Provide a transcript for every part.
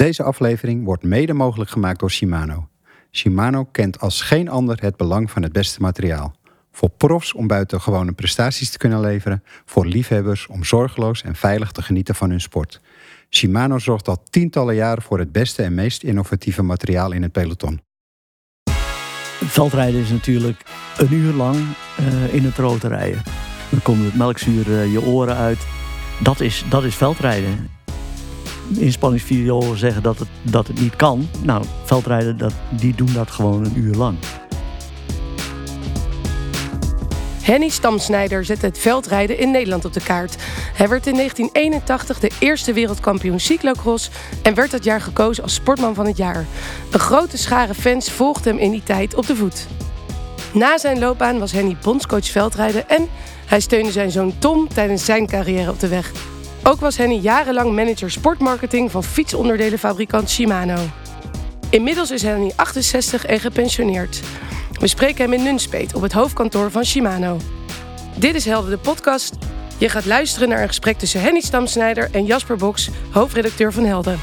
Deze aflevering wordt mede mogelijk gemaakt door Shimano. Shimano kent als geen ander het belang van het beste materiaal. Voor profs om buitengewone prestaties te kunnen leveren, voor liefhebbers om zorgeloos en veilig te genieten van hun sport. Shimano zorgt al tientallen jaren voor het beste en meest innovatieve materiaal in het peloton. Veldrijden is natuurlijk een uur lang uh, in het rood rijden. Dan komt het melkzuur uh, je oren uit. Dat is, dat is veldrijden. Inspanningsvideo's zeggen dat het, dat het niet kan. Nou, veldrijden, dat, die doen dat gewoon een uur lang. Henny Stamsnijder zette het veldrijden in Nederland op de kaart. Hij werd in 1981 de eerste wereldkampioen cyclocross en werd dat jaar gekozen als sportman van het jaar. Een grote schare fans volgde hem in die tijd op de voet. Na zijn loopbaan was Henny bondscoach veldrijden en hij steunde zijn zoon Tom tijdens zijn carrière op de weg. Ook was Henny jarenlang manager sportmarketing van fietsonderdelenfabrikant Shimano. Inmiddels is Henny 68 en gepensioneerd. We spreken hem in Nunspeet op het hoofdkantoor van Shimano. Dit is Helden de podcast. Je gaat luisteren naar een gesprek tussen Henny Stamsnijder en Jasper Boks, hoofdredacteur van Helden.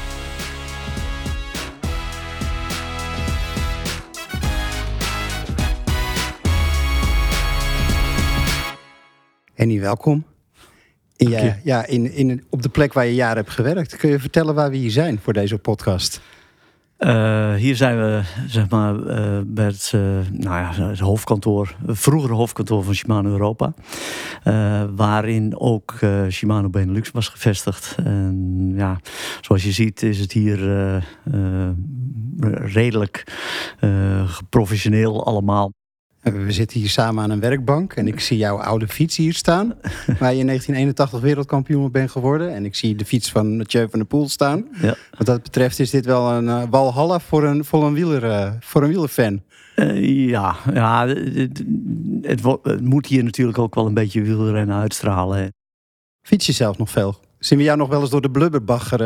Henny, welkom. In, ja, in, in, op de plek waar je jaren hebt gewerkt. Kun je vertellen waar we hier zijn voor deze podcast? Uh, hier zijn we zeg maar, uh, bij het, uh, nou ja, het hoofdkantoor, het vroegere hoofdkantoor van Shimano Europa. waarin ook Shimano Benelux was gevestigd. En ja, zoals je ziet is het hier redelijk professioneel allemaal. We zitten hier samen aan een werkbank en ik zie jouw oude fiets hier staan. Waar je in 1981 wereldkampioen bent geworden. En ik zie de fiets van Mathieu van der Poel staan. Ja. Wat dat betreft is dit wel een uh, walhalla voor een, voor een, wieler, uh, voor een wielerfan. Uh, ja, ja het, het, het, moet hier natuurlijk ook wel een beetje wielrennen uitstralen. Fiets je zelf nog veel? Zien we jou nog wel eens door de blubberbagger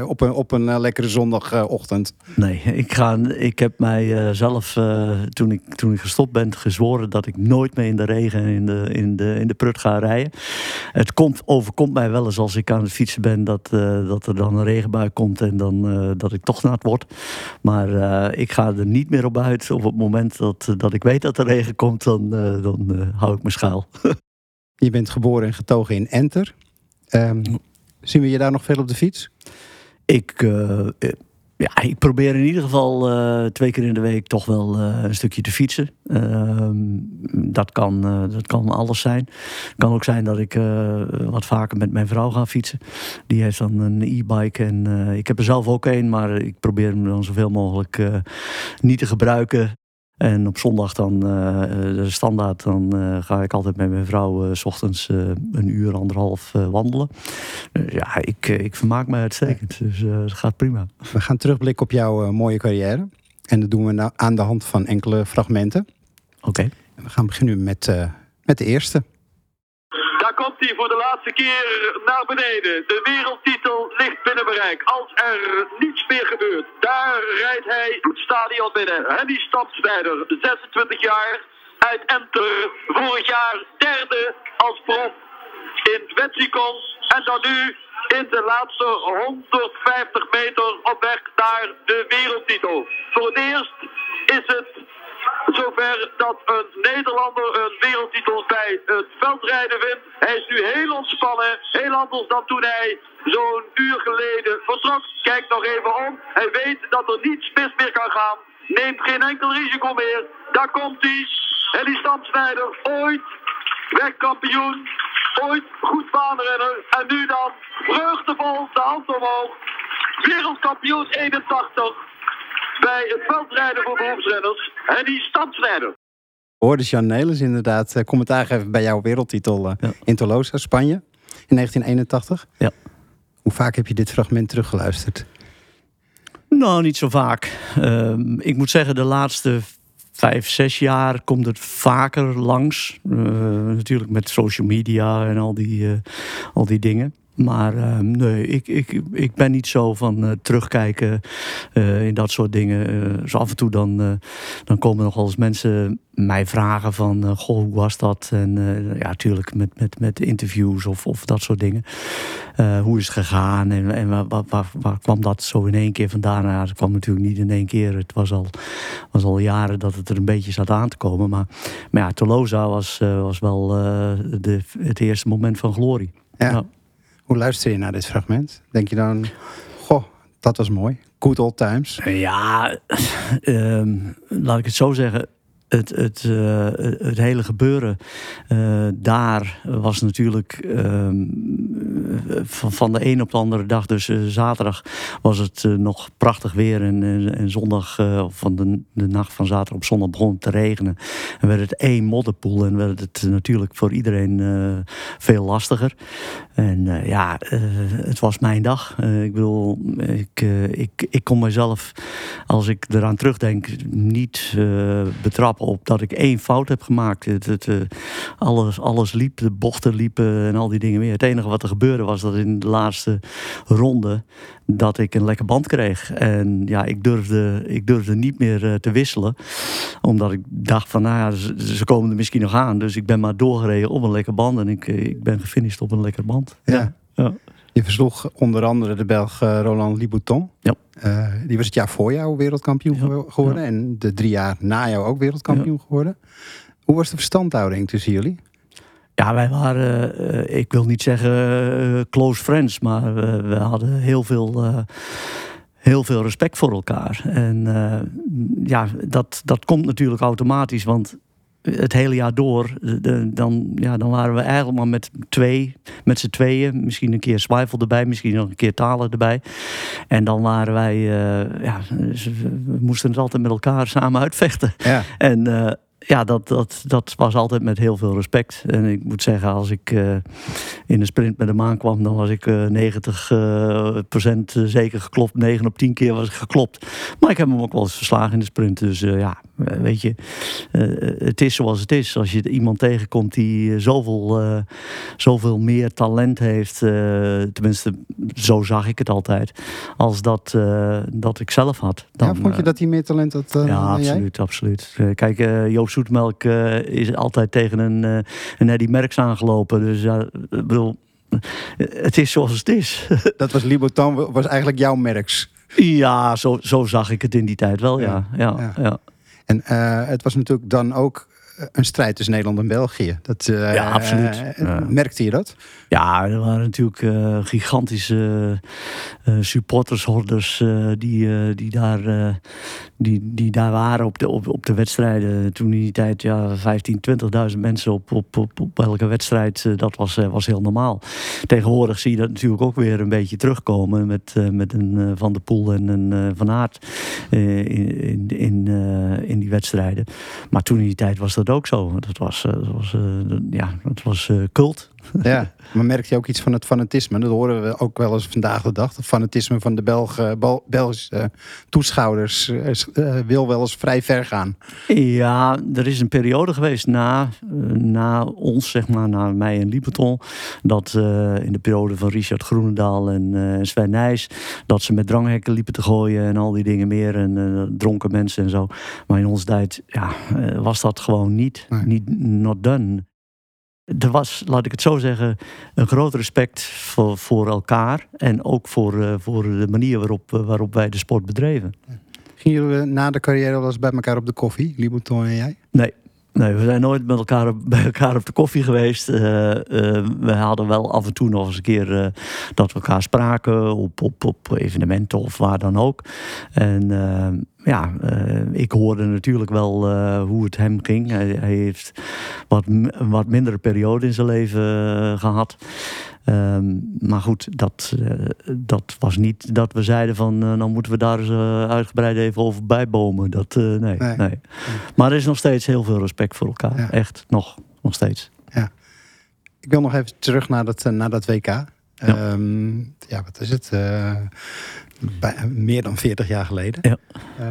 uh, op een, op een uh, lekkere zondagochtend? nee, ik, ga, ik heb mij uh, zelf, toen, ik, toen ik gestopt ben, gezworen dat ik nooit meer in de regen en in de, in de, in de prut ga rijden. Het komt, overkomt mij wel eens als ik aan het fietsen ben dat, dat er dan een regenbui komt en dan, dat ik toch nat word. Maar ik ga er niet meer op uit. Op het moment dat, dat ik weet dat er regen komt, dan, dan hou ik me schuil. Je bent geboren en getogen in Enter. Um, zien we je daar nog veel op de fiets? Ik, uh, ja, ik probeer in ieder geval uh, twee keer in de week toch wel uh, een stukje te fietsen. Ehm, dat, kan, dat kan alles zijn. Het kan ook zijn dat ik wat vaker met mijn vrouw ga fietsen. Die heeft dan een e-bike en ik heb er zelf ook een, maar ik probeer hem dan zoveel mogelijk niet te gebruiken. En op zondag dan, uh, de standaard, dan uh, ga ik altijd met mijn vrouw uh, s ochtends een uur, anderhalf wandelen. Dus ja, ik, ik vermaak me uitstekend. Dus het gaat prima. We gaan terugblikken op jouw mooie carrière. En dat doen we nou aan de hand van enkele fragmenten. Oké. Okay. We gaan beginnen met, met de eerste komt hij voor de laatste keer naar beneden. De wereldtitel ligt binnen bereik. Als er niets meer gebeurt, daar rijdt hij het stadion binnen. Henny Stapsnijder, 26 jaar, uit Enter. Vorig jaar derde als prof in Wetsikon. En dan nu in de laatste 150 meter op weg naar de wereldtitel. Voor het eerst is het zover dat een Nederlander een wereldtitel bij het veldrijden wint. Hij is nu heel ontspannen, heel anders dan toen hij zo'n uur geleden vertrok. Kijk nog even om. Hij weet dat er niets mis meer kan gaan. Neemt geen enkel risico meer. Daar komt hij. Henny Stamsnijder, ooit wegkampioen. Ooit goed baanrenner. En nu dan vreugdevol de hand omhoog. Wereldkampioen 81 bij het veldrijden voor beroepsrenners. En die stadsrijder. Hoorde Jan Nelis inderdaad uh, commentaar geven bij jouw wereldtitel uh, in Tolosa, Spanje, in 1981. Ja. Hoe vaak heb je dit fragment teruggeluisterd? Nou, niet zo vaak. Uh, ik moet zeggen, de laatste vijf, zes jaar komt het vaker langs. Uh, natuurlijk met social media en al die, al die dingen. Maar uh, nee, ik, ik, ik ben niet zo van uh, terugkijken uh, in dat soort dingen. dus af en toe dan, dan komen nog wel eens mensen mij vragen van... goh, hoe was dat? En ja, natuurlijk met, met, met interviews of, of dat soort dingen. hoe is het gegaan? En, en waar, waar, waar, kwam dat zo in één keer vandaan? Nou, het kwam natuurlijk niet in één keer. Het was al, was al jaren dat het er een beetje zat aan te komen. Maar, maar ja, Tolosa was, was wel de, het eerste moment van glorie. Ja. ja. Hoe luister je naar dit fragment? Denk je dan, goh, dat was mooi. Good old times. Ja, uh, laat ik het zo zeggen het, het, uh, het hele gebeuren uh, daar was natuurlijk uh, van, van de een op de andere dag. Dus uh, zaterdag was het nog prachtig weer. En, en zondag, van de, de nacht van zaterdag op zondag begon het te regenen. En werd het één modderpoel. En werd het natuurlijk voor iedereen veel lastiger. En ja, het was mijn dag. ik bedoel, ik, ik, ik kon mezelf, als ik eraan terugdenk, niet betrappen op dat ik één fout heb gemaakt. Alles, alles liep, de bochten liepen en al die dingen meer. Het enige wat er gebeurde was dat in de laatste ronde dat ik een lekker band kreeg. En ja, ik durfde, ik durfde niet meer uh, te wisselen. Omdat ik dacht van, nou ja, ze, ze, komen er misschien nog aan. Dus ik ben maar doorgereden op een lekker band. En ik, eh, ik ben gefinished op een lekker band. ja. ja. Je versloeg onder andere de Belg Roland Libouton. Ja. Uh, die was het jaar voor jou wereldkampioen geworden. En de drie jaar na jou ook wereldkampioen geworden. Hoe was de verstandhouding tussen jullie? Ja, wij waren, uh, ik wil niet zeggen uh, close friends, maar we hadden heel veel, heel veel respect voor elkaar. En ja, dat, dat komt natuurlijk automatisch, want het hele jaar door, de, dan, ja, dan waren we eigenlijk maar met twee, met z'n tweeën. Misschien een keer Zwijfel erbij, misschien nog een keer Talen erbij. En dan waren wij, uh, ja, we moesten het altijd met elkaar samen uitvechten. Ja. En uh, ja, dat, dat, dat was altijd met heel veel respect. En ik moet zeggen, als ik uh, in een sprint met hem aankwam, dan was ik uh, 90 uh, procent zeker geklopt. 9 op 10 keer was ik geklopt. Maar ik heb hem ook wel eens verslagen in de sprint. Dus ja, weet je, het is zoals het is. Als je iemand tegenkomt die zoveel, zoveel meer talent heeft, tenminste, zo zag ik het altijd, als dat, dat ik zelf had. Dan, ja, vond je dat hij meer talent had? ja, absoluut, jij? absoluut. kijk, Joop Zoetmelk uh, is altijd tegen een, uh, een Eddie Merckx aangelopen. Dus ja, ik bedoel, het is zoals het is. Dat was Libotan, was eigenlijk jouw Merckx? Ja, zo, zo zag ik het in die tijd wel, ja. ja, ja, ja. En uh, het was natuurlijk dan ook een strijd tussen Nederland en België. Dat, uh, ja, absoluut. Merkte je dat? Ja, er waren natuurlijk uh, gigantische supportershorders die, die, daar, die, die daar waren op de, op, op de wedstrijden. Toen in die tijd ja, 15, 20.000 mensen op, op, op, op elke wedstrijd. dat was, was heel normaal. Tegenwoordig zie je dat natuurlijk ook weer een beetje terugkomen. Met, met een Van der Poel en een Van Aert in, in, in, in die wedstrijden. Maar toen in die tijd was dat ook zo. Dat was, eh, dat was, uh, ja, dat was uh, cult. Ja, maar merk je ook iets van het fanatisme? Dat horen we ook wel eens vandaag de dag. Het fanatisme van de Belg, Belgische toeschouwers wil wel eens vrij ver gaan. Ja, er is een periode geweest na, na ons, zeg maar, na mij en Lieberton. Dat in de periode van Richard Groenendaal en Sven Nijs. Dat ze met dranghekken liepen te gooien en al die dingen meer. En dronken mensen en zo. Maar in onze tijd ja, was dat gewoon niet, nee. niet not done. Er was, laat ik het zo zeggen, een groot respect voor, voor elkaar en ook voor, uh, voor de manier waarop, uh, waarop wij de sport bedreven. Gingen jullie na de carrière wel eens bij elkaar op de koffie, Liboton en jij? Nee, Nee, we zijn nooit met elkaar bij elkaar op de koffie geweest. Uh, uh, we hadden wel af en toe nog eens een keer dat we elkaar spraken op, op, op evenementen of waar dan ook. En ja, ik hoorde natuurlijk wel hoe het hem ging. Hij, hij heeft wat, wat mindere periode in zijn leven gehad. Um, maar goed, dat, dat was niet dat we zeiden van... Uh, nou moeten we daar eens uitgebreid even over bijbomen. Dat, nee, nee, nee, Maar er is nog steeds heel veel respect voor elkaar. Ja. Echt, nog, nog steeds. Ja. Ik wil nog even terug naar dat, naar dat WK. Ja. Um, ja, wat is het? Bij, meer dan 40 jaar geleden. Ja.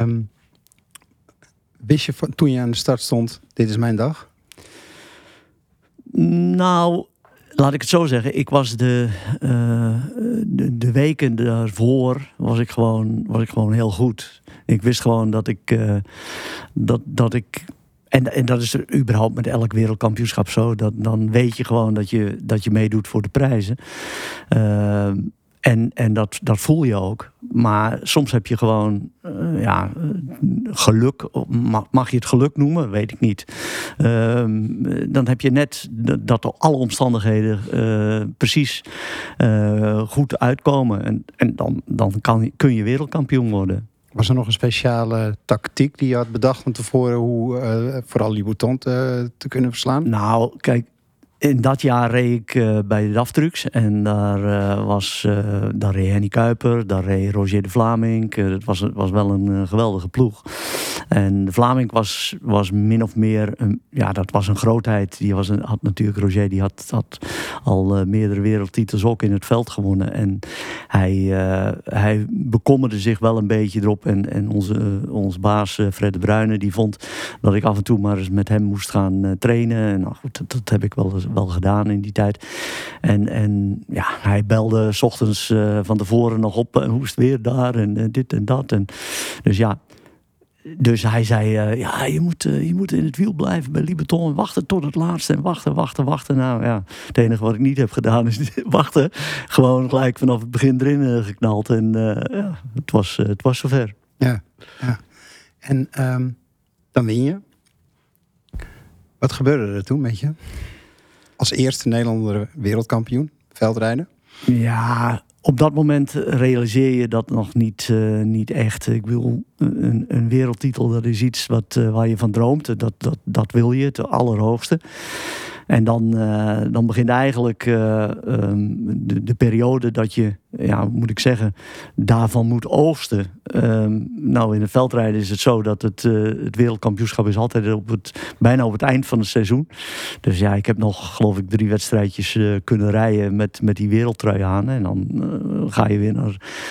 Um, wist je toen je aan de start stond, dit is mijn dag? Nou, laat ik het zo zeggen, ik was de, uh, de, de, weken daarvoor was ik, gewoon, was ik gewoon heel goed. Ik wist gewoon dat ik, uh, dat, dat ik en, en dat is überhaupt met elk wereldkampioenschap zo. Dat, dan weet je gewoon dat je, dat je meedoet voor de prijzen. Uh, en, en dat, dat voel je ook. Maar soms heb je gewoon uh, ja, geluk. Mag, je het geluk noemen? Weet ik niet. Uh, dan heb je net dat alle omstandigheden uh, precies eh, goed uitkomen. En, en dan, dan kan, kun je wereldkampioen worden. Was er nog een speciale tactiek die je had bedacht van tevoren hoe uh, vooral die Bouton te, te, kunnen verslaan? Nou, kijk, in dat jaar reed ik uh, bij de DAF en daar uh, was uh, daar reed Henny Kuiper, daar reed Roger de Vlaming. dat was, was wel een geweldige ploeg. En de Vlaming was, was min of meer, een, ja, dat was een grootheid. Die was een, had natuurlijk, Roger, die had, had al meerdere wereldtitels ook in het veld gewonnen. En hij, hij bekommerde zich wel een beetje erop. En, en onze, onze baas Fred de Bruyne, die vond dat ik af en toe maar eens met hem moest gaan trainen. En nou goed, dat, dat heb ik wel eens wel gedaan in die tijd. En, en ja, hij belde s ochtends uh, van tevoren nog op. En hoe is het weer daar? En, en dit en dat. En, dus ja, dus hij zei, ja, je moet, je moet in het wiel blijven bij Libeton en wachten tot het laatste. En wachten, wachten, wachten. Nou ja, het enige wat ik niet heb gedaan is wachten. Gewoon gelijk vanaf het begin erin geknald. En ja, het was, het was zover. Ja, ja. En um, dan win je. Wat gebeurde er toen met je? Als eerste Nederlander wereldkampioen veldrijden? Ja, op dat moment realiseer je dat nog niet, uh, niet echt. Ik wil een, een, wereldtitel, dat is iets wat, uh, waar je van droomt. Dat, dat, dat wil je, het allerhoogste. En dan, uh, dan begint eigenlijk uh, um, de, de, periode dat je, ja, moet ik zeggen, daarvan moet oogsten. Um, nou, in het veldrijden is het zo dat het, uh, het wereldkampioenschap is altijd op het, bijna op het eind van het seizoen. Dus ja, ik heb nog, geloof ik, drie wedstrijdjes kunnen rijden met, met die wereldtrui aan. En dan ga je weer naar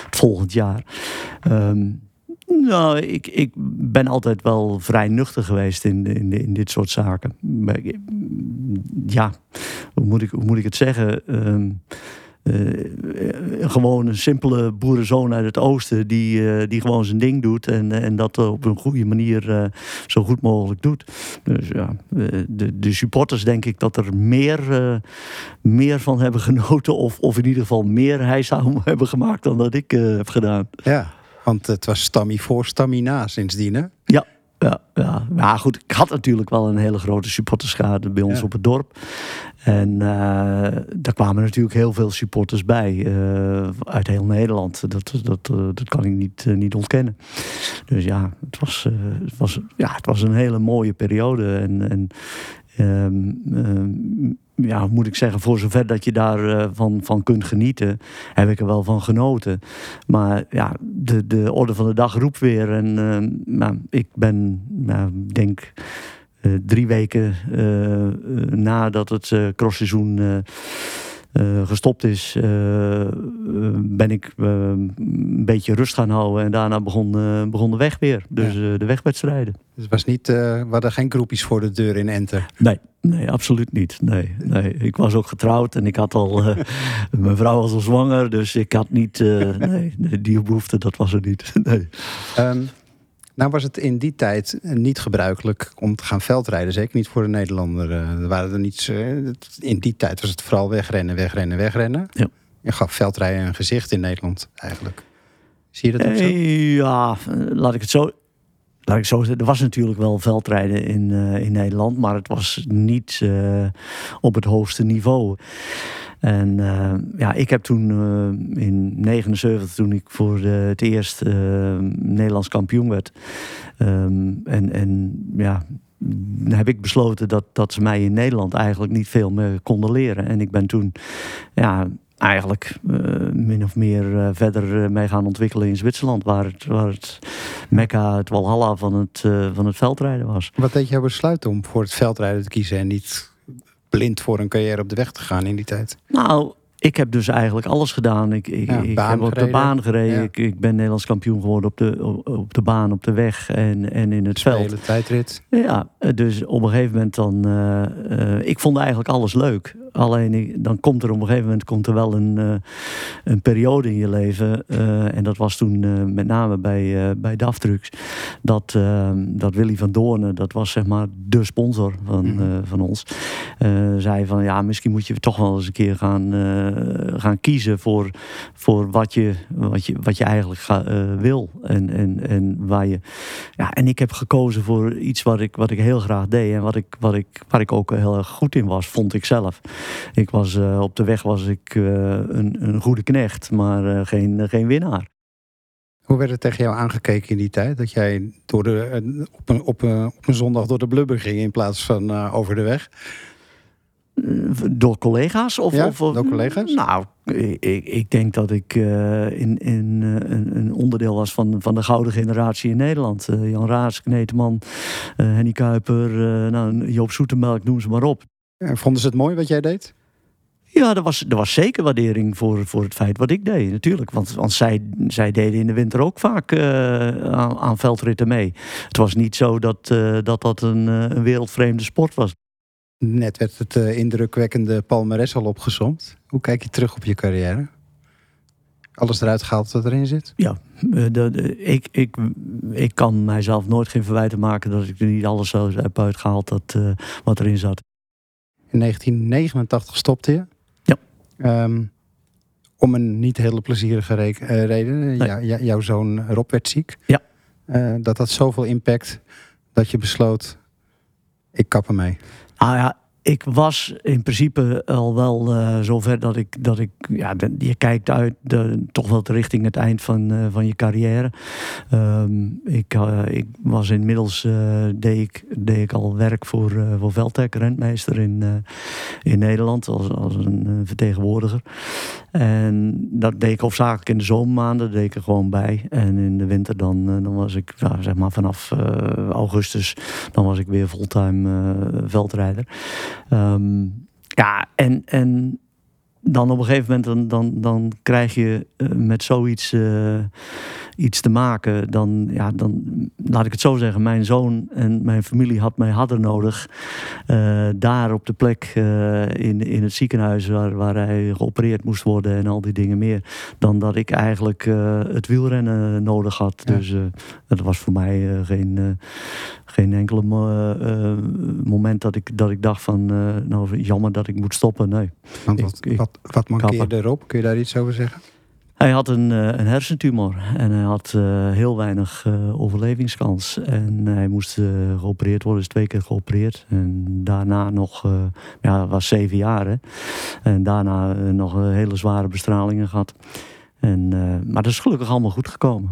het volgend jaar. Um, nou, ik, ik ben altijd wel vrij nuchter geweest in, in, in dit soort zaken. Ja, hoe moet ik, hoe moet ik het zeggen? Um, uh, gewoon een simpele boerenzoon uit het oosten die, uh, die gewoon zijn ding doet en, en dat op een goede manier uh, zo goed mogelijk doet. Dus ja, de, de supporters denk ik dat er meer, meer van hebben genoten of, of in ieder geval meer hij zou hebben gemaakt dan dat ik heb gedaan. Ja. Want het was Stammy voor, Stammy na sindsdien, hè? Ja, ja, ja. ja, goed. Ik had natuurlijk wel een hele grote supporterschade bij ons op het dorp. En uh, daar kwamen natuurlijk heel veel supporters bij. Uh, uit heel Nederland. Dat, dat, uh, dat kan ik niet, niet ontkennen. Dus ja het, was, het was, ja, het was een hele mooie periode. En, en um, um, ja, moet ik zeggen, voor zover dat je daarvan uh, van, van kunt genieten, heb ik er wel van genoten. Maar ja, de, de orde van de dag roept weer. En nou, ik ben, denk, uh, drie weken nadat het crossseizoen uh, gestopt is, uh, ben ik een beetje rust gaan houden. En daarna begon, begon de weg weer. Dus ja. de wegwedstrijden. Dus het was niet, we hadden geen groepjes voor de deur in Enter? Nee, nee absoluut niet. Nee, nee. Ik was ook getrouwd en ik had al... mijn vrouw was al zwanger, dus ik had niet... nee, die behoefte, dat was er niet. Nee. Um, nou was het in die tijd niet gebruikelijk om te gaan veldrijden. Zeker niet voor de Nederlander. Uh, er waren er niets, uh, in die tijd was het vooral wegrennen, wegrennen, wegrennen. Ja. Je gaf veldrijden een gezicht in Nederland eigenlijk. Zie je dat ook zo? Ja, laat ik het zo... Laat zo er was natuurlijk wel veldrijden in, in Nederland, maar het was niet op het hoogste niveau. En uh, ja, ik heb toen in 79, toen ik voor de, het eerst Nederlands kampioen werd. Um, en, en ja, heb ik besloten dat, dat ze mij in Nederland eigenlijk niet veel meer konden leren. En ik ben toen ja, eigenlijk min of meer verder mee gaan ontwikkelen in Zwitserland. Waar het, waar het Mekka, het Walhalla van het, van het veldrijden was. Wat deed jou besluiten om voor het veldrijden te kiezen en niet blind voor een carrière op de weg te gaan in die tijd? Nou, ik heb dus eigenlijk alles gedaan. Ik, ik, ja, ik heb op de baan gereden. Ik, ik, ben Nederlands kampioen geworden op de, op, de baan, op de weg en, en in het veld. tijdrit. Ja, dus op een gegeven moment dan... Uh, uh, ik vond eigenlijk alles leuk. Alleen dan komt er op een gegeven moment komt er wel een, uh, een periode in je leven. En dat was toen met name bij, bij DAF-trucks. Dat, dat Willy van Doornen, dat was zeg maar de sponsor van, mm. van ons. zei van ja, misschien moet je toch wel eens een keer gaan, gaan kiezen voor, voor wat, je, wat, je, wat je eigenlijk ga, wil. En, en, en, waar je, ja, en ik heb gekozen voor iets wat ik, wat ik heel graag deed. En wat ik, wat ik, waar ik ook heel erg goed in was, vond ik zelf. Ik was, uh, op de weg was ik een, een goede knecht, maar geen, geen winnaar. Hoe werd er tegen jou aangekeken in die tijd? Dat jij door de, op, een, op, een, op een zondag door de blubber ging in plaats van over de weg? Door collega's? Of, ja, of, door collega's? Nou, ik, ik denk dat ik uh, in, in uh, een, een, onderdeel was van, van de gouden generatie in Nederland. Uh, Jan Raas, Kneteman, Henny Kuiper, nou, Joop Zoetemelk, noem ze maar op. En vonden ze het mooi wat jij deed? Ja, er was, er was zeker waardering voor, voor het feit wat ik deed, natuurlijk. Want, want zij, zij deden in de winter ook vaak aan, aan, veldritten mee. Het was niet zo dat dat, dat een, een wereldvreemde sport was. Net werd het uh, indrukwekkende palmares al opgezomd. Hoe kijk je terug op je carrière? Alles eruit gehaald wat erin zit? Ja, de, de, ik, ik, ik kan mijzelf nooit geen verwijten maken dat ik er niet alles zo heb uitgehaald dat, uh, wat erin zat. In 1989 stopte je? Ja. Um, om een niet hele plezierige re reden. Nee. Ja, jouw zoon Rob werd ziek. Ja. dat had zoveel impact dat je besloot, ik kap ermee. Ah ja, ik was in principe al wel uh, zover dat ik, dat ik ja, je kijkt uit toch wel richting het eind van, uh, van je carrière. Um, ik, uh, ik was inmiddels, deed, ik, deed ik al werk voor, voor Veltec, rentmeester in, in Nederland, als, als een vertegenwoordiger. En dat deed ik hoofdzakelijk in de zomermaanden, deed ik er gewoon bij. En in de winter dan, dan was ik, zeg maar vanaf augustus, dan was ik weer fulltime veldrijder. Um, ja, en, en dan op een gegeven moment dan, dan, dan krijg je met zoiets iets te maken. Dan, ja, dan, laat ik het zo zeggen, mijn zoon en mijn familie had mij harder nodig. Uh, daar op de plek in, in het ziekenhuis waar, waar hij geopereerd moest worden en al die dingen meer. Dan dat ik eigenlijk het wielrennen nodig had. Ja. Dus dat was voor mij geen, geen enkele moment dat ik, dat ik dacht van nou jammer dat ik moet stoppen. Nee. Want wat, ik, wat, wat mankeerde erop? Kun je daar iets over zeggen? Hij had een, een hersentumor en hij had uh, heel weinig uh, overlevingskans. En hij moest uh, geopereerd worden, is twee keer geopereerd. En daarna nog, ja, was zeven jaar. Hè? En daarna nog hele zware bestralingen gehad. En, maar dat is gelukkig allemaal goed gekomen.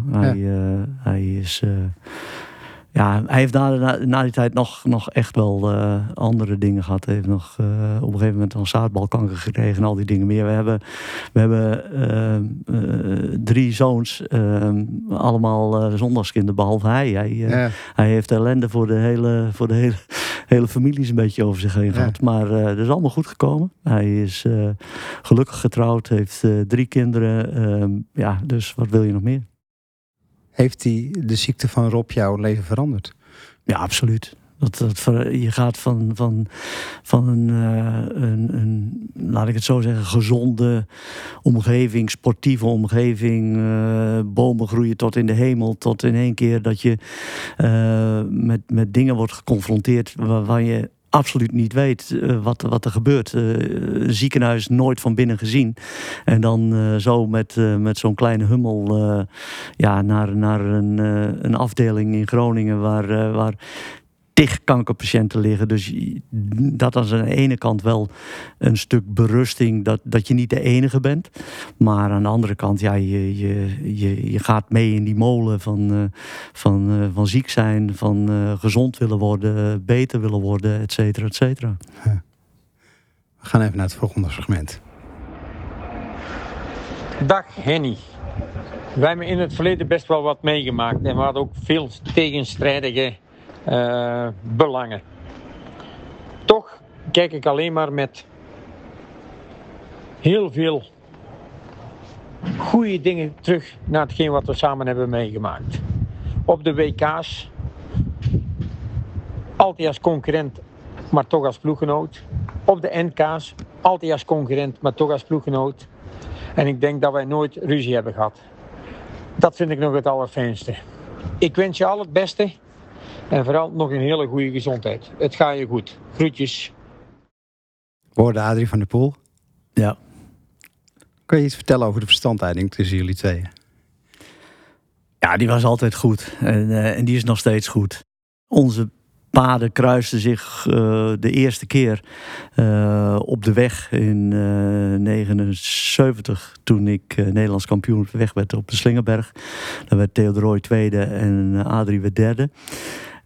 Hij is ja, hij heeft na, na, die tijd nog, nog echt wel uh, andere dingen gehad. Hij heeft nog uh, op een gegeven moment een zaadbalkanker gekregen en al die dingen meer. We hebben, we hebben uh, drie zoons, allemaal zondagskinderen, behalve hij. Hij, ja. hij heeft ellende voor de hele, voor de hele, hele familie een beetje over zich heen ja. gehad. Maar dat is allemaal goed gekomen. Hij is gelukkig getrouwd, heeft drie kinderen. Ehm, ja, dus wat wil je nog meer? Heeft die, de ziekte van Rob jouw leven veranderd? Ja, absoluut. Dat, dat, je gaat van, van, van een, uh, een, een, laat ik het zo zeggen, gezonde omgeving, sportieve omgeving, uh, bomen groeien tot in de hemel, tot in één keer dat je uh, met, met dingen wordt geconfronteerd waar, waar je absoluut niet weet uh, wat, wat er gebeurt. Uh, ziekenhuis nooit van binnen gezien. En dan uh, zo met, met zo'n kleine hummel ja, naar, naar een, een afdeling in Groningen waar, waar tig kankerpatiënten liggen. Dus dat is aan de ene kant wel een stuk berusting dat, dat je niet de enige bent. Maar aan de andere kant, ja, je, je, je, je gaat mee in die molen van, uh, van, uh, van ziek zijn, van uh, gezond willen worden, beter willen worden, et cetera, et cetera. We gaan even naar het volgende fragment. Dag Henny. Wij hebben in het verleden best wel wat meegemaakt en we hadden ook veel tegenstrijdige uh, belangen. Toch kijk ik alleen maar met heel veel goede dingen terug naar hetgeen wat we samen hebben meegemaakt. Op de WK's, altijd als concurrent, maar toch als ploeggenoot. Op de NK's, Altijd als concurrent, maar toch als ploeggenoot. En ik denk dat wij nooit ruzie hebben gehad. Dat vind ik nog het allerfijnste. Ik wens je al het beste. En vooral nog een hele goede gezondheid. Het gaat je goed. Groetjes. Woorden Adrie van der Poel. Ja. Kun je iets vertellen over de verstandhouding tussen jullie tweeën? Ja, die was altijd goed. En, uh, en die is nog steeds goed. Onze paden kruisten zich uh, de eerste keer uh, op de weg in 79 toen ik Nederlands kampioen op de weg werd op de Slingerberg. Dan werd Theodoroy tweede en Adrie werd derde.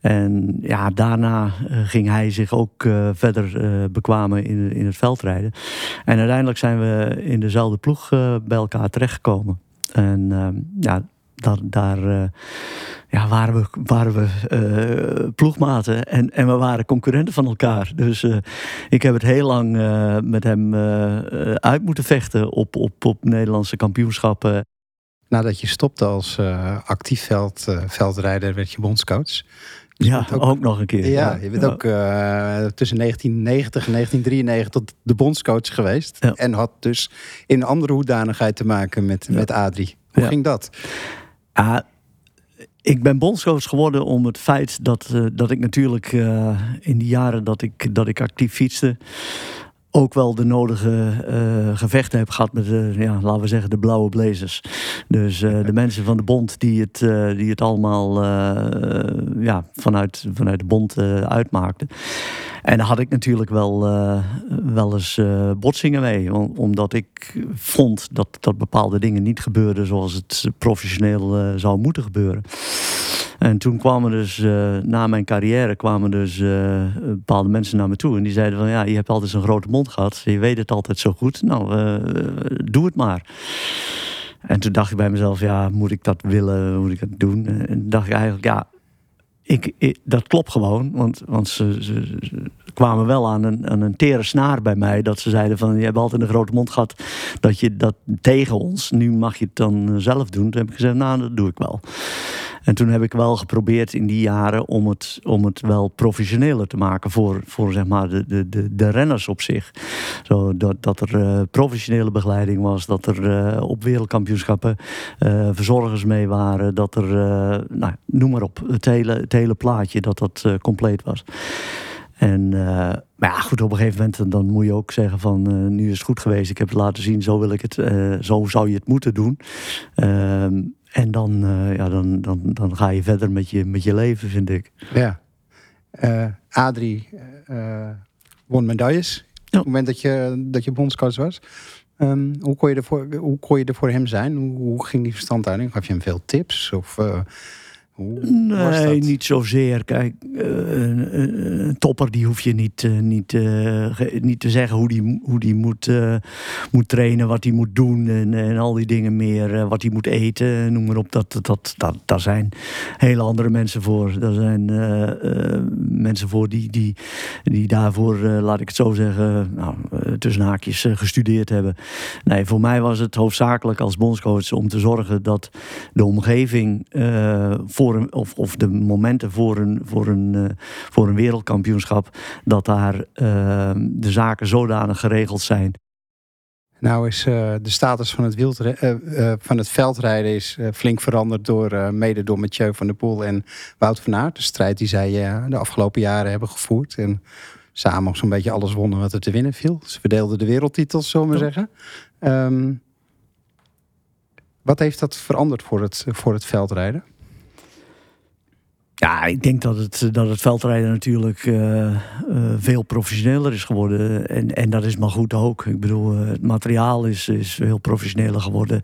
En ja, daarna ging hij zich ook uh, verder uh, bekwamen in, in het veldrijden. En uiteindelijk zijn we in dezelfde ploeg uh, bij elkaar terechtgekomen. En ja, daar, daar ja, waren we, waren we ploegmaten en, en we waren concurrenten van elkaar. Dus ik heb het heel lang met hem uit moeten vechten op, op, op Nederlandse kampioenschappen. Nadat je stopte als actief veld, veldrijder, werd je bondscoach. Ja, ook, ook, nog een keer. Ja, je bent ook uh, tussen 1990 en 1993 tot de bondscoach geweest. En had dus in andere hoedanigheid te maken met, met Adrie. Hoe ging dat? Uh, ik ben bondscoach geworden om het feit dat, uh, dat ik natuurlijk uh, in die jaren dat ik, dat ik actief fietste ook wel de nodige uh, gevechten heb gehad met, de, ja, laten we zeggen, de blauwe blazers. Dus uh, de mensen van de bond die het, uh, die het allemaal ja, vanuit, vanuit de bond uitmaakten. En daar had ik natuurlijk wel, wel eens botsingen mee. Omdat ik vond dat, dat bepaalde dingen niet gebeurden zoals het professioneel zou moeten gebeuren. En toen kwamen dus, uh, na mijn carrière, kwamen dus uh, bepaalde mensen naar me toe. En die zeiden van, ja, je hebt altijd zo'n grote mond gehad. Je weet het altijd zo goed. Nou, uh, doe het maar. En toen dacht ik bij mezelf, ja, moet ik dat willen? Moet ik dat doen? En dacht ik eigenlijk, ja, ik, dat klopt gewoon. Want, want ze, ze, ze, kwamen wel aan een, aan een tere snaar bij mij. Dat ze zeiden van, je hebt altijd een grote mond gehad. Dat je dat tegen ons, nu mag je het dan zelf doen. Toen heb ik gezegd, nou, dat doe ik wel. En toen heb ik wel geprobeerd in die jaren om het, om het wel professioneler te maken voor, voor zeg maar de, de, de, de renners op zich. Zo dat, dat er uh, professionele begeleiding was, dat er uh, op wereldkampioenschappen uh, verzorgers mee waren, dat er, nou, noem maar op, het hele, het hele plaatje, dat dat compleet was. En, maar ja, goed, op een gegeven moment dan moet je ook zeggen van nu is het goed geweest. Ik heb het laten zien, zo wil ik het, zo zou je het moeten doen. En dan, ja, dan, dan, dan ga je verder met je, met je leven, vind ik. Ja. Adrie won medailles ja. op het moment dat je, dat je bondscoach was. Um, hoe, kon je er voor, hoe kon je er voor hem zijn? Hoe, hoe ging die verstandhouding? Gaf je hem veel tips? Of... Hoe nee, niet zozeer. Kijk, een, een, topper die hoef je niet, uh, niet, uh, niet te zeggen hoe die, hoe die moet, uh, moet trainen, wat hij moet doen en, en al die dingen meer. wat hij moet eten, noem maar op. Dat, dat, dat, daar zijn hele andere mensen voor. Daar zijn mensen voor die, die, die daarvoor, laat ik het zo zeggen, nou, tussen haakjes gestudeerd hebben. Nee, voor mij was het hoofdzakelijk als bondscoach om te zorgen dat de omgeving voor voor een, of, of de momenten voor een, voor een, uh, voor een wereldkampioenschap, dat daar uh, de zaken zodanig geregeld zijn. Nou is uh, de status van het, wildre- van het veldrijden is flink veranderd door, mede door Mathieu van der Poel en Wout van Aert. De strijd die zij de afgelopen jaren hebben gevoerd. En samen zo'n beetje alles wonnen wat er te winnen viel. Ze verdeelden de wereldtitels, zullen we zeggen. Um, wat heeft dat veranderd voor het, voor het veldrijden? Ja, ik denk dat het, dat het veldrijden natuurlijk uh, uh, veel professioneler is geworden. En, en dat is maar goed ook. Ik bedoel, het materiaal is, is veel professioneler geworden.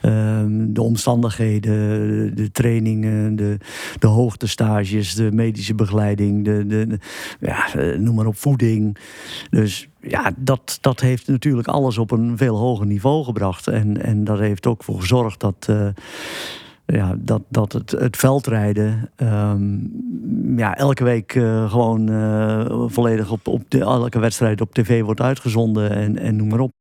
Ehm, de omstandigheden, de, de trainingen, de, de hoogtestages, de medische begeleiding, de, de, de ja, noem maar op, voeding. Dus ja, dat, dat heeft natuurlijk alles op een veel hoger niveau gebracht. En, en dat heeft ook voor gezorgd dat ja, dat, dat het, het veldrijden um, ja, elke week uh, gewoon uh, volledig op, op de, elke wedstrijd op tv wordt uitgezonden en, en noem maar op.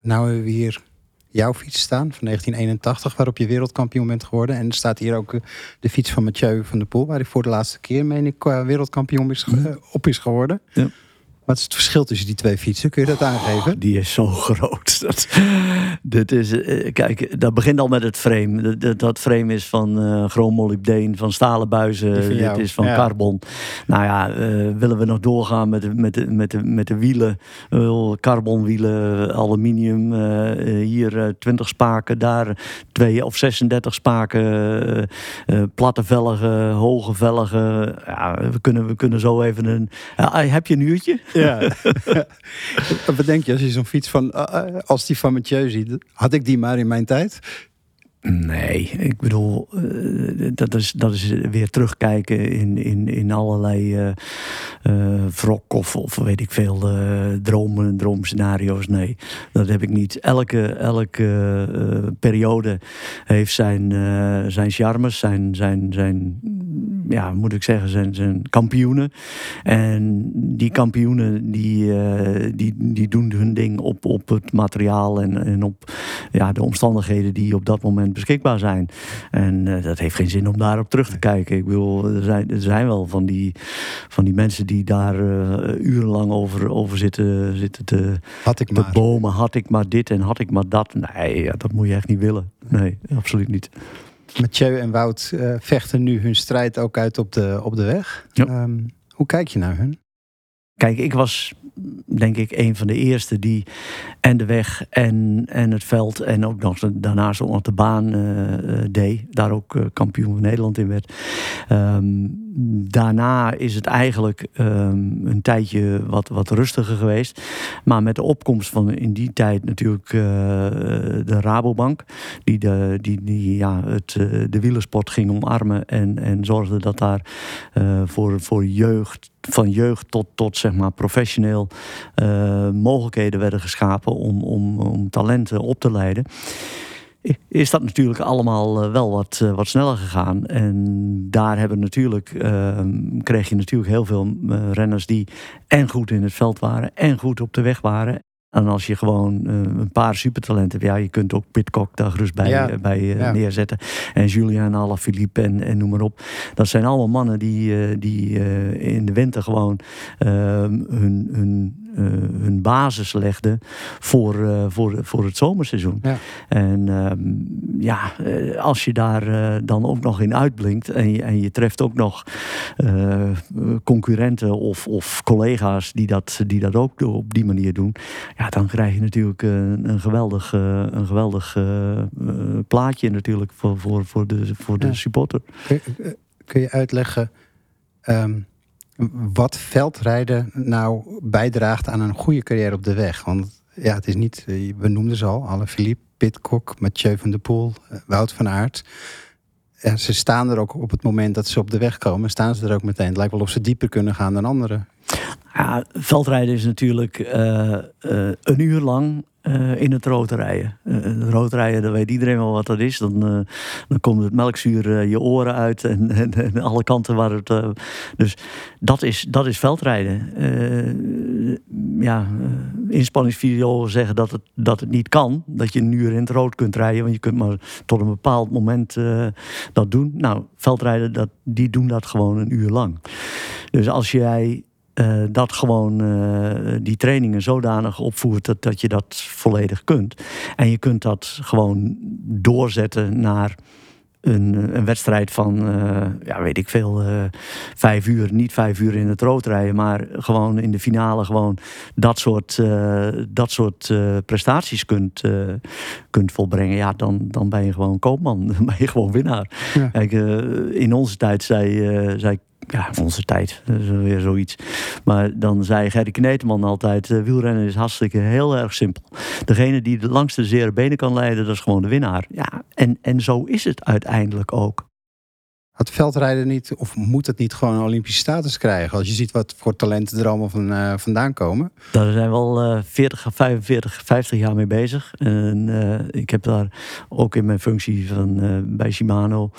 Nou hebben we hier jouw fiets staan van 1981, waarop je wereldkampioen bent geworden. En er staat hier ook eh, de fiets van Mathieu van der Poel, waar hij voor de laatste keer, meen ik, wereldkampioen is, op is geworden. Ja. Wat is het verschil tussen die twee fietsen? Kun je dat aangeven? Die is zo groot. Dat, dit is, eh, kijk, dat begint al met het frame. Dat, dat, dat frame is van uh, chromolybdeen, van stalen buizen. Dit is van ja. carbon. Nou ja, eh, willen we nog doorgaan met de, met de, met de, met de wielen? Uh, carbonwielen, aluminium. hier eh, 20 spaken, daar twee of 36 spaken. platte velgen, hoge velgen. Ja, we, kunnen, we kunnen zo even een... Heb je een uurtje? Ja. Wat denk je als je zo'n fiets van, eh, eh, als die van Mathieu ziet? Had ik die maar in mijn tijd? Nee, ik bedoel, eh, dat, is, dat is weer terugkijken in, in, in allerlei eh, wrok of, of weet ik veel dromen, droomscenario's. Nee, dat heb ik niet. Elke, elke periode heeft zijn, zijn charmes, zijn, zijn, zijn, ja, moet ik zeggen, zijn, zijn kampioenen. En die kampioenen die, die, die doen hun ding op, op het materiaal en, en op ja, de omstandigheden die op dat moment beschikbaar zijn. En eh, dat heeft geen zin om daarop terug te kijken. Ik bedoel, er zijn, er zijn wel van die, van die mensen die daar eh, urenlang over, over zitten, zitten te, Had ik te maar. bomen. Had ik maar dit en had ik maar dat. Nee, ja, dat moet je echt niet willen. Nee, absoluut niet. Mathieu en Wout eh, vechten nu hun strijd ook uit op de, op de weg. Ja. Ehm, hoe kijk je naar hun? Kijk, ik was denk ik een van de eerste die en de weg en, en het veld en ook nog daarnaast ook nog de baan eh, eh, deed. Daar ook eh, kampioen van Nederland in werd. Ehm, daarna is het eigenlijk ehm, een tijdje wat, wat rustiger geweest. Maar met de opkomst van in die tijd natuurlijk eh, de Rabobank. Die, de, die, die ja, het, eh, de wielersport ging omarmen en, en zorgde dat daar eh, voor, voor jeugd, van jeugd tot, tot zeg maar professioneel mogelijkheden werden geschapen om, om, om talenten op te leiden. Is dat natuurlijk allemaal eh, wel wat, eh, wat sneller gegaan. En daar hebben natuurlijk, eh, kreeg je natuurlijk heel veel eh, renners die en goed in het veld waren en goed op de weg waren. En als je gewoon een paar supertalenten hebt, ja, je kunt ook Pitcock daar gerust bij, Ja, bij ja. neerzetten. En Julian Alaphilippe en, en noem maar op. Dat zijn allemaal mannen die, die in de winter gewoon eh, hun, hun, eh, hun basis legden voor, eh, voor, voor het zomerseizoen. Ja. En ehm, ja, eh, als je daar dan ook nog in uitblinkt en je, en je treft ook nog concurrenten of, of collega's die dat, die dat ook op die manier doen, ja, dan krijg je natuurlijk een, een geweldig, een geweldig plaatje natuurlijk voor, voor, voor de, voor de Ja. supporter. Kun, kun je uitleggen ehm, wat veldrijden nou bijdraagt aan een goede carrière op de weg? Want ja, het is niet, eh, we noemden ze al, alle Philippe, Pitcock, Mathieu van der Poel, eh, Wout van Aert. Ja, ze staan er ook op het moment dat ze op de weg komen, staan ze er ook meteen. Het lijkt wel of ze dieper kunnen gaan dan anderen. Ja, veldrijden is natuurlijk eh, een uur lang eh, in het rood rijden. Eh, het rood rijden, dan weet iedereen wel wat dat is. Dan, eh, dan komt het melkzuur eh, je oren uit en, en, alle kanten waar het... eh, dus dat is, dat is veldrijden. Eh, ja, eh, inspanningsvideo's zeggen dat het, dat het niet kan. Dat je een uur in het rood kunt rijden. Want je kunt maar tot een bepaald moment eh, dat doen. Nou, veldrijden, dat, die doen dat gewoon een uur lang. Dus als jij eh, dat gewoon eh, die trainingen zodanig opvoert dat, dat je dat volledig kunt. En je kunt dat gewoon doorzetten naar een, een wedstrijd van, eh, ja, weet ik veel, eh, vijf uur. Niet vijf uur in het rood rijden, maar gewoon in de finale gewoon dat soort, eh, dat soort eh, prestaties kunt, eh, kunt volbrengen. Ja, dan, dan ben je gewoon koopman. Dan ben je gewoon winnaar. Ja. Kijk, eh, in onze tijd zei, eh, zei ja, onze tijd, dat is weer zoiets. Maar dan zei Gerry Kneteman altijd: eh, wielrennen is hartstikke heel erg simpel. Degene die de langste zere benen kan leiden, dat is gewoon de winnaar. Ja, en, en zo is het uiteindelijk ook. Had veldrijden niet, of moet het niet gewoon een Olympische status krijgen? Als je ziet wat voor talenten er allemaal van, eh, vandaan komen. Daar zijn we al eh 40, 45, 50 jaar mee bezig. En eh, ik heb daar ook in mijn functie van, eh, bij Shimano...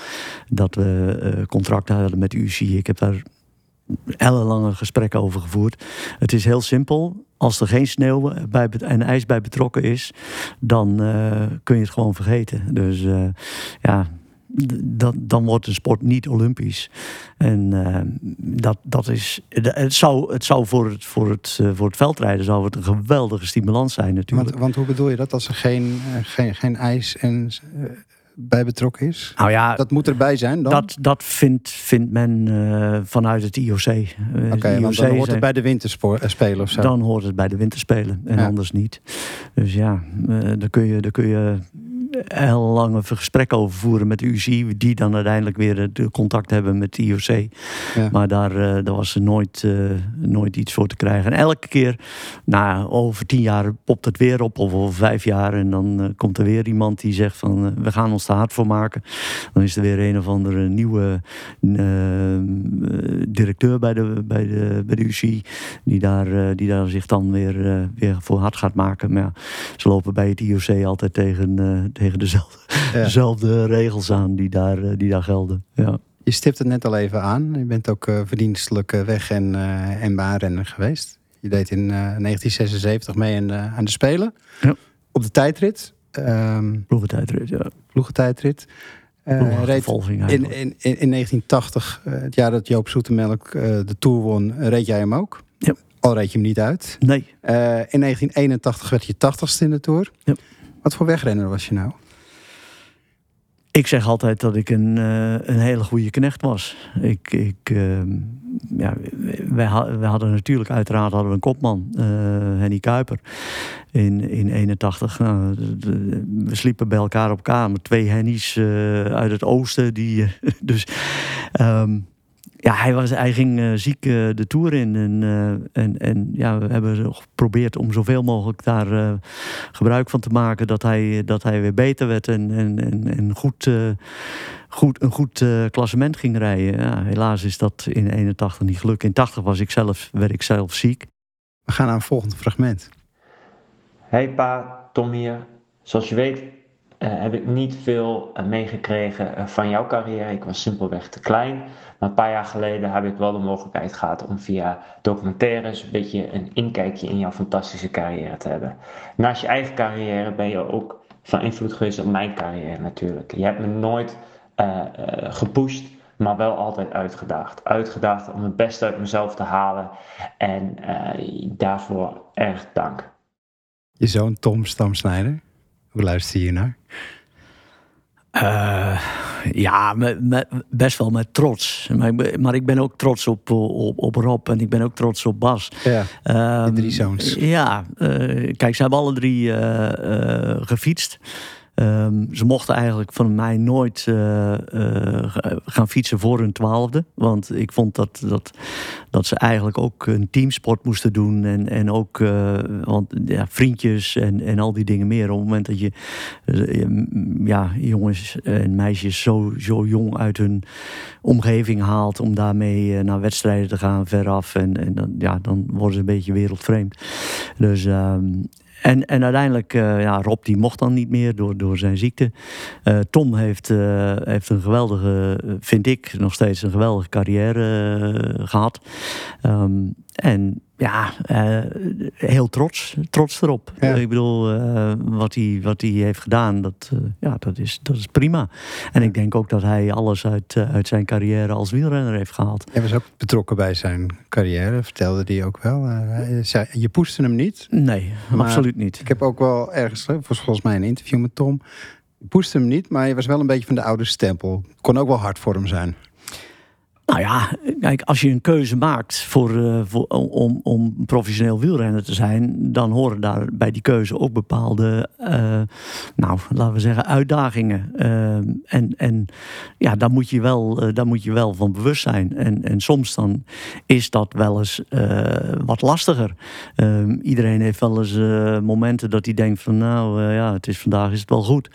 dat we contracten hadden met UCI. Ik heb daar ellenlange gesprekken over gevoerd. Het is heel simpel. Als er geen sneeuw bij, en ijs bij betrokken is... dan kun je het gewoon vergeten. Dus ja... dan, dan wordt een sport niet olympisch. En uh, dat, dat is, het zou, het zou voor, het, voor, het, uh, voor het veldrijden zou het een geweldige stimulans zijn natuurlijk. Want, want hoe bedoel je dat als er geen, uh, geen, geen ijs en bij betrokken is? Nou ja, dat moet erbij zijn dan? Dat, dat vindt, vindt men uh, vanuit het IOC. Oké, okay, want dan hoort het bij de winterspelen of zo? Dan hoort het bij de winterspelen en ja. anders niet. Dus ja, uh, daar kun je, daar kun je heel lange gesprekken over voeren met de UCI, die dan uiteindelijk weer de contact hebben met de IOC. Ja. Maar daar, uh, daar was er nooit, nooit iets voor te krijgen. En elke keer, nou, over tien jaar popt het weer op, of over vijf jaar, en dan komt er weer iemand die zegt van we gaan ons daar hard voor maken. Dan is er weer een of andere nieuwe directeur bij de, bij de, bij de UCI, die daar, die daar zich dan weer, weer voor hard gaat maken. Maar ja, ze lopen bij het IOC altijd tegen tegen dezelfde, ja. dezelfde regels aan die daar, die daar gelden. Ja. Je stipt het net al even aan. Je bent ook uh, verdienstelijk weg- en, en baanrenner geweest. Je deed in uh, 1976 mee in, aan de Spelen. Ja. Op de tijdrit. Um, ploegentijdrit, ja. Ploegentijdrit. Uh, reed in, in, in, in 1980, het jaar dat Joop Zoetemelk de Tour won, reed jij hem ook. Ja. Al reed je hem niet uit. Nee. in 1981 werd je 80ste in de Tour. Ja. Wat voor wegrenner was je nou? Ik zeg altijd dat ik een, uh, een hele goede knecht was. Ik, ik, uh, ja, wij, wij, hadden natuurlijk uiteraard hadden we een kopman, uh, Henny Kuiper, in, in 81. Nou, we sliepen bij elkaar op kamer. Twee Hennies uit het oosten. Die, dus um, ja, hij, was, hij ging uh, ziek uh, de Tour in. En, uh, en, en ja, we hebben geprobeerd om zoveel mogelijk daar gebruik van te maken. Dat hij, dat hij weer beter werd en, en, en, en goed, goed, een goed klassement ging rijden. Ja, helaas is dat in 81 niet gelukt. In 80 was ik zelf, werd ik zelf ziek. We gaan naar een volgend fragment. Hey pa, Tom hier. Zoals je weet uh, heb ik niet veel uh, meegekregen uh, van jouw carrière. Ik was simpelweg te klein. Maar een paar jaar geleden heb ik wel de mogelijkheid gehad om via documentaires een beetje een inkijkje in jouw fantastische carrière te hebben. Naast je eigen carrière ben je ook van invloed geweest op mijn carrière natuurlijk. Je hebt me nooit gepusht, maar wel altijd uitgedaagd. Uitgedaagd om het beste uit mezelf te halen. En daarvoor erg dank. Je zoon Tom Stamsnijder. Hoe luister je naar? Uh, ja, best wel met trots. Maar ik, ben, maar ik ben ook trots op, op, op Rob en ik ben ook trots op Bas. Ja, um, de drie zoons. Ja, uh, kijk, ze hebben alle drie uh, gefietst. Um, ze mochten eigenlijk van mij nooit uh, uh, gaan fietsen voor hun twaalfde. Want ik vond dat, dat, dat ze eigenlijk ook een teamsport moesten doen. En, en ook uh, want, ja, vriendjes en, en al die dingen meer. Op het moment dat je ja, jongens en meisjes zo, zo jong uit hun omgeving haalt. om daarmee naar wedstrijden te gaan veraf. En, en dan, ja, dan worden ze een beetje wereldvreemd. Dus um, en, en uiteindelijk, uh, ja, Rob die mocht dan niet meer door, door zijn ziekte. Uh, Tom heeft, uh, heeft een geweldige, vind ik nog steeds een geweldige carrière gehad. Um, en ja, heel trots, trots erop. Ja. Ik bedoel, wat, hij, wat hij heeft gedaan, dat, ja, dat, is, dat is prima. En ik denk ook dat hij alles uit, uit zijn carrière als wielrenner heeft gehaald. Hij was ook betrokken bij zijn carrière, vertelde hij ook wel. je poeste hem niet? Nee, absoluut niet. Ik heb ook wel ergens, volgens mij een interview met Tom. Je poeste hem niet, maar je was wel een beetje van de oude stempel. Kon ook wel hard voor hem zijn. Nou ja, kijk, als je een keuze maakt voor, voor, om, om professioneel wielrenner te zijn, dan horen daar bij die keuze ook bepaalde, uh, nou, laten we zeggen, uitdagingen. Uh, en, en ja, daar moet je wel, daar moet je wel van bewust zijn. En, en soms dan is dat wel eens wat lastiger. Iedereen heeft wel eens momenten dat hij denkt van, nou ja, het is vandaag is het wel goed.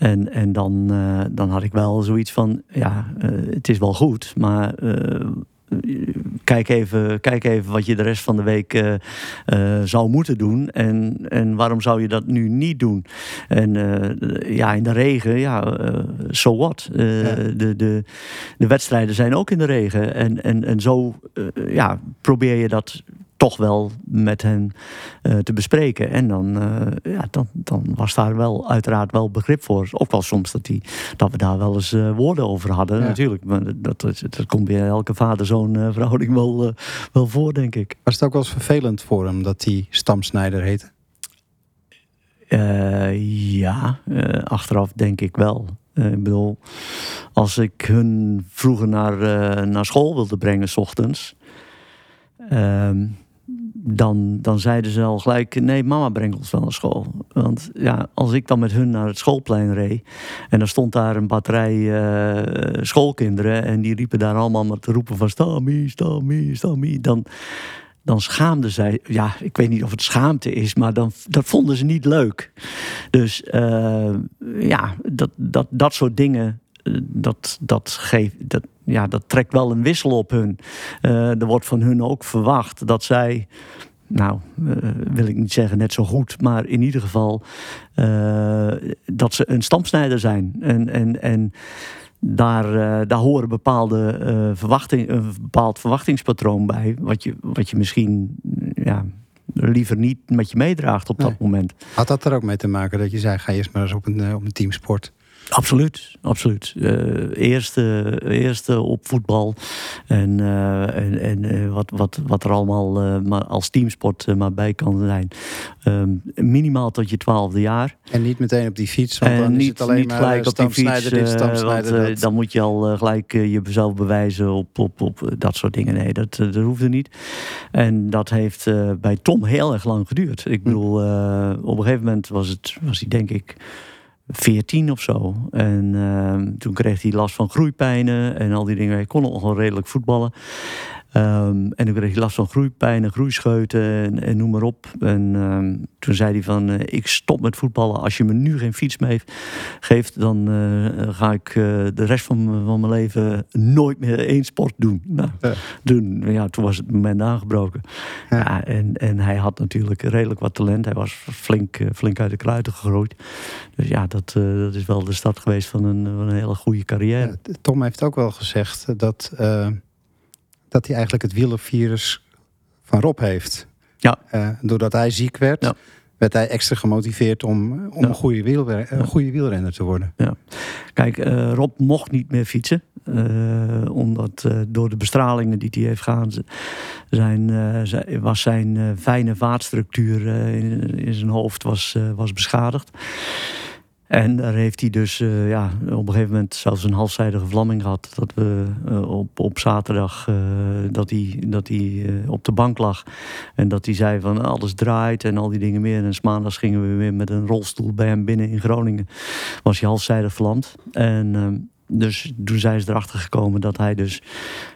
En, en dan, dan had ik wel zoiets van, ja, het is wel goed, maar uh, kijk, even, kijk even wat je de rest van de week uh, uh, zou moeten doen. En, en waarom zou je dat nu niet doen? En ja, in de regen, ja, so what? Ja. De, de, de wedstrijden zijn ook in de regen. En, en, en zo ja, probeer je dat toch wel met hen te bespreken. En dan, ja, dan, dan was daar wel uiteraard wel begrip voor. Ook wel soms dat, die, dat we daar wel eens woorden over hadden, natuurlijk. Maar dat, dat, dat komt bij elke vader-zoon verhouding wel, wel voor, denk ik. Was het ook wel eens vervelend voor hem dat hij stamsnijder heette? ja, achteraf denk ik wel. ik bedoel, als ik hun vroeger naar, naar school wilde brengen, s ochtends. Ehm, dan, dan zeiden ze al gelijk: nee, mama brengt ons wel naar school. Want ja, als ik dan met hun naar het schoolplein reed. en dan stond daar een batterij uh, schoolkinderen. en die riepen daar allemaal maar te roepen: van Stami, Stami, Stami. Dan, dan schaamden zij. Ja, ik weet niet of het schaamte is, maar dan, dat vonden ze niet leuk. Dus uh, ja, dat, dat, dat soort dingen dat, dat, geeft, dat, ja, dat trekt wel een wissel op hun. Uh, er wordt van hun ook verwacht dat zij, nou, uh, wil ik niet zeggen net zo goed, maar in ieder geval uh, dat ze een stampsnijder zijn. En, en, en daar, daar horen bepaalde verwachting, een bepaald verwachtingspatroon bij, wat je, wat je misschien ja, liever niet met je meedraagt op dat moment. Had dat er ook mee te maken dat je zei: ga eerst maar eens op een, op een teamsport? Absoluut, absoluut. Uh, eerste, eerste op voetbal. En, uh, en, en uh, wat, wat, wat er allemaal maar als teamsport maar bij kan zijn. Um, minimaal tot je twaalfde jaar. En niet meteen op die fiets, want en dan niet, is het alleen niet maar gelijk op die fiets. dit, want, dan moet je al gelijk jezelf bewijzen op, op, op dat soort dingen. Nee, dat, dat hoefde niet. En dat heeft bij Tom heel erg lang geduurd. Ik bedoel, op een gegeven moment was, het, was hij denk ik 14 of zo. En uh, toen kreeg hij last van groeipijnen en al die dingen. Hij kon wel redelijk voetballen. Um, en toen kreeg hij last van groeipijnen, groeischeuten en, en noem maar op. En um, toen zei hij van, uh, ik stop met voetballen. Als je me nu geen fiets mee geeft, dan uh, ga ik uh, de rest van, van mijn leven nooit meer één sport doen. Nou, ja. Toen, ja, toen was het moment aangebroken. Ja. ja. en, en hij had natuurlijk redelijk wat talent. Hij was flink, flink uit de kruiden gegroeid. Dus ja, dat, dat is wel de start geweest van een, van een hele goede carrière. Tom heeft ook wel gezegd dat dat hij eigenlijk het wielervirus van Rob heeft. Ja. Uh, doordat hij ziek werd, ja. werd hij extra gemotiveerd om, om ja. een, goede wielrenner, een goede wielrenner te worden. Ja. Kijk, uh, Rob mocht niet meer fietsen. Uh, omdat door de bestralingen die hij heeft gehad, zijn, was zijn fijne vaatstructuur in, in, zijn hoofd was, was beschadigd. En daar heeft hij dus uh, ja, op een gegeven moment zelfs een halfzijdige vlamming gehad. Dat we uh, op, op zaterdag uh, dat hij, dat hij op de bank lag. En dat hij zei van alles draait en al die dingen meer. En maandags gingen we weer met een rolstoel bij hem binnen in Groningen. Was hij halfzijdig verlamd. En ehm, dus toen zijn ze erachter gekomen dat hij dus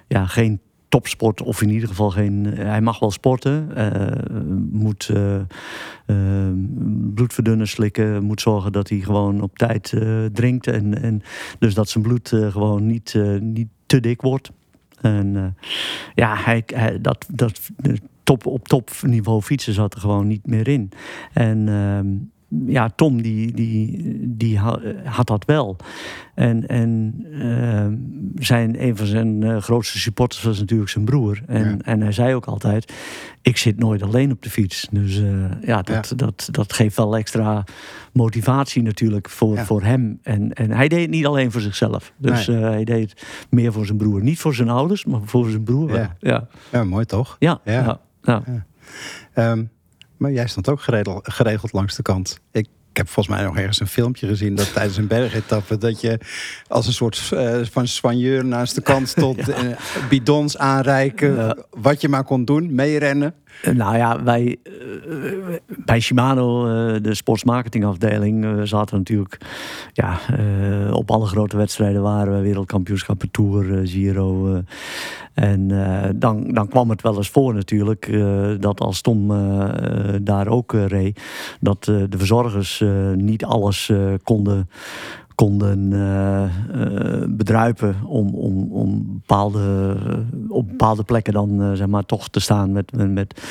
ja, geen topsport, of in ieder geval geen. Hij mag wel sporten, uh, moet uh, bloedverdunners slikken, moet zorgen dat hij gewoon op tijd drinkt. En, en dus dat zijn bloed gewoon niet, niet te dik wordt. En ja, hij, hij, dat, dat top, op topniveau fietsen zat er gewoon niet meer in. En ehm, ja, Tom die, die, die had dat wel. En, en uh, zijn, een van zijn uh, grootste supporters was natuurlijk zijn broer. En, ja. en hij zei ook altijd, ik zit nooit alleen op de fiets. Dus uh, ja, dat, ja. Dat, dat geeft wel extra motivatie natuurlijk voor, ja. voor hem. En, en hij deed het niet alleen voor zichzelf. Dus nee. hij deed het meer voor zijn broer. Niet voor zijn ouders, maar voor zijn broer. Ja, ja. mooi toch? Ja, ja. ja. Um, maar jij stond ook geregeld, geregeld langs de kant. Ik, ik heb volgens mij nog ergens een filmpje gezien dat tijdens een bergetappe dat je als een soort uh, van soigneur naast de kant stond, ja. uh, bidons aanreiken, ja. wat je maar kon doen, meerennen. Nou ja, wij uh, bij Shimano, uh, de sportsmarketingafdeling, zaten natuurlijk ja, op alle grote wedstrijden waren we wereldkampioenschappen, Tour, Giro. en dan, dan kwam het wel eens voor natuurlijk dat als Tom daar ook reed, dat de verzorgers niet alles konden konden uh, uh, bedruipen om, om, om bepaalde, op bepaalde plekken dan eh, zeg maar toch te staan met, met,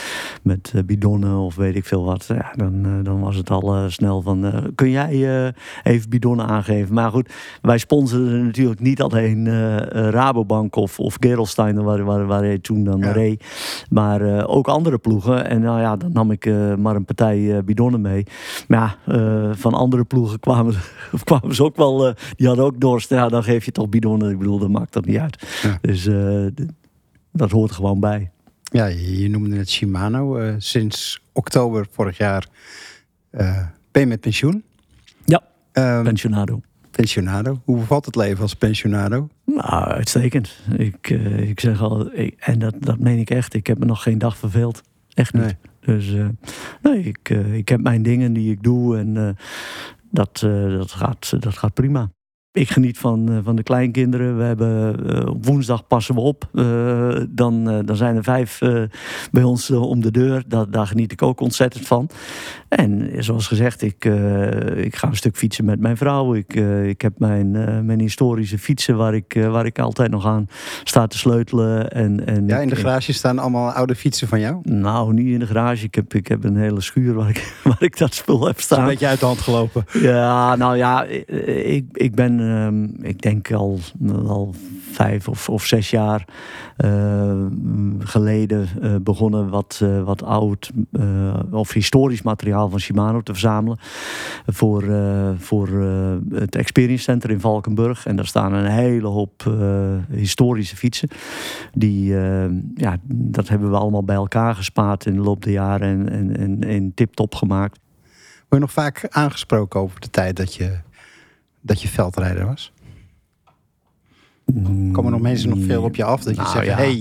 met, eh, bidonnen of weet ik veel wat. Ja, dan, eh, dan was het al eh, snel van, eh, kun jij eh, even bidonnen aangeven? Maar goed, wij sponsoren natuurlijk niet alleen eh, eh, Rabobank of, of Gerolstein, waar, waar, waar hij toen dan Ja. reed. Maar eh, ook andere ploegen. En nou ja, dan nam ik eh, maar een partij eh, bidonnen mee. Maar ja, eh, van andere ploegen kwamen, kwamen ze ook wel... eh, die hadden ook dorst. Ja, dan geef je toch bidonnen. Ik bedoel, dat maakt dat niet uit. Ja. Dus eh, dat hoort er gewoon bij. Ja, je, noemde het Shimano. Eh, sinds oktober vorig jaar ben je met pensioen. Ja, Ehm, pensionado. pensionado. Hoe bevalt het leven als pensionado? Nou, uitstekend. Ik, ik zeg al, ik- en dat, dat meen ik echt. Ik heb me nog geen dag verveeld. Echt niet. Nee. Dus nee, ik, ik heb mijn dingen die ik doe en dat, eh, dat, gaat, dat gaat prima. Ik geniet van, eh, van de kleinkinderen. We hebben, eh, op woensdag passen we op. Eh, dan, dan zijn er vijf bij ons om de deur. Da- daar geniet ik ook ontzettend van. En zoals gezegd, ik, ik ga een stuk fietsen met mijn vrouw. Ik, ik heb mijn, mijn historische fietsen waar ik, waar ik altijd nog aan sta te sleutelen. En, en Ja, in de ik- garage staan allemaal oude fietsen van jou. nou, niet in de garage. Ik heb, ik heb een hele schuur waar ik, waar ik dat spul heb Het is een staan. beetje uit de hand gelopen. Ja, nou ja, ik, ik ben, ehm, ik denk al, al vijf of, of zes jaar eh, geleden eh, begonnen wat, eh, wat oud eh, of historisch materiaal van Shimano te verzamelen. Voor, voor het Experience Center in Valkenburg. En daar staan een hele hoop historische fietsen. Die, ja, dat hebben we allemaal bij elkaar gespaard in de loop der jaren en, en, en, en tip-top gemaakt. Word je nog vaak aangesproken over de tijd dat je, dat je veldrijder was? Komen nog mensen nog veel op je af dat je Nou, zegt... ja. hey,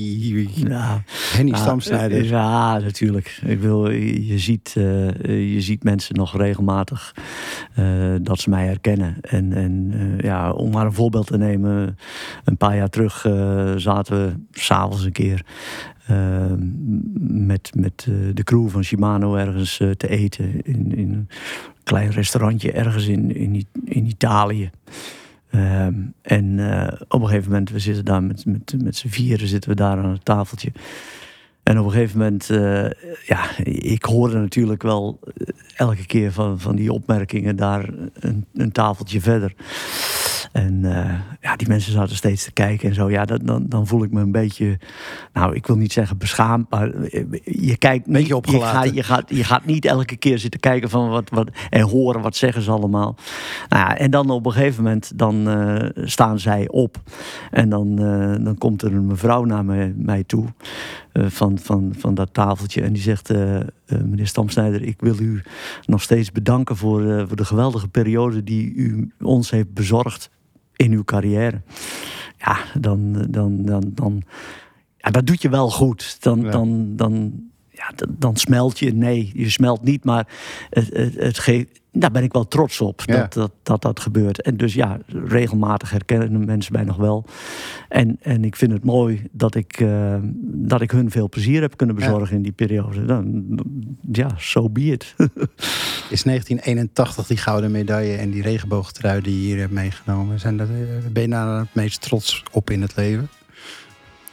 Ja, Henny Stamsnijder. eh, Ja, natuurlijk. Ik wil, je, ziet, eh, je ziet mensen nog regelmatig eh, dat ze mij herkennen. En, en ja, om maar een voorbeeld te nemen. Een paar jaar terug zaten we s'avonds een keer eh, met, met eh, de crew van Shimano ergens eh, te eten. In, in een klein restaurantje ergens in, in, in Italië. Ehm, en eh, op een gegeven moment, we zitten daar met, met, met z'n vieren zitten we daar aan het tafeltje. En op een gegeven moment, ja, ik hoorde natuurlijk wel elke keer van, van die opmerkingen daar een, een tafeltje verder. En eh, ja, die mensen zaten steeds te kijken en zo. Ja, dat, dan, dan voel ik me een beetje, nou, ik wil niet zeggen beschaamd, maar eh, je kijkt niet, Beetje je opgelaten. gaat, je, gaat, je gaat niet elke keer zitten kijken van wat, wat, en horen wat zeggen ze allemaal. Nou ja, en dan op een gegeven moment, dan eh, staan zij op. En dan, dan komt er een mevrouw naar mij, mij toe van, van, van dat tafeltje. En die zegt, meneer Stamsnijder, ik wil u nog steeds bedanken voor, voor de geweldige periode die u ons heeft bezorgd in uw carrière. Ja, dan, dan, dan, dan ja, dat doet je wel goed. Dan, Ja. dan, dan, ja, dan, smelt je. Nee, je smelt niet, maar het, het, het geeft. Daar ben ik wel trots op Ja. dat, dat, dat dat gebeurt. En dus ja, regelmatig herkennen mensen mij nog wel. En, en ik vind het mooi dat ik, eh, dat ik hun veel plezier heb kunnen bezorgen in die periode. Dan, ja, so be it. Is 1981 die gouden medaille en die regenboogtrui die je hier hebt meegenomen... Zijn dat, eh, ben je daar het meest trots op in het leven?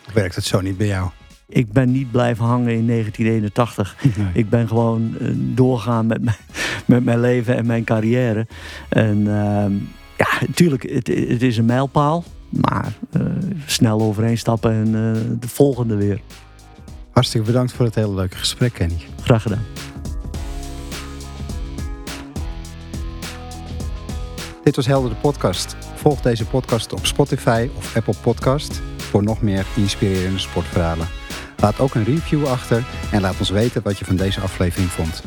Of werkt het zo niet bij jou? Ik ben niet blijven hangen in 1981. Ik ben gewoon eh, doorgaan met mijn, met mijn leven en mijn carrière. En ehm, ja, natuurlijk, het, het is een mijlpaal. Maar eh, snel overheen stappen en eh, de volgende weer. Hartstikke bedankt voor het hele leuke gesprek, Kenny. Graag gedaan. Dit was Helder de podcast. Volg deze podcast op Spotify of Apple Podcast voor nog meer inspirerende sportverhalen. Laat ook een review achter en laat ons weten wat je van deze aflevering vond.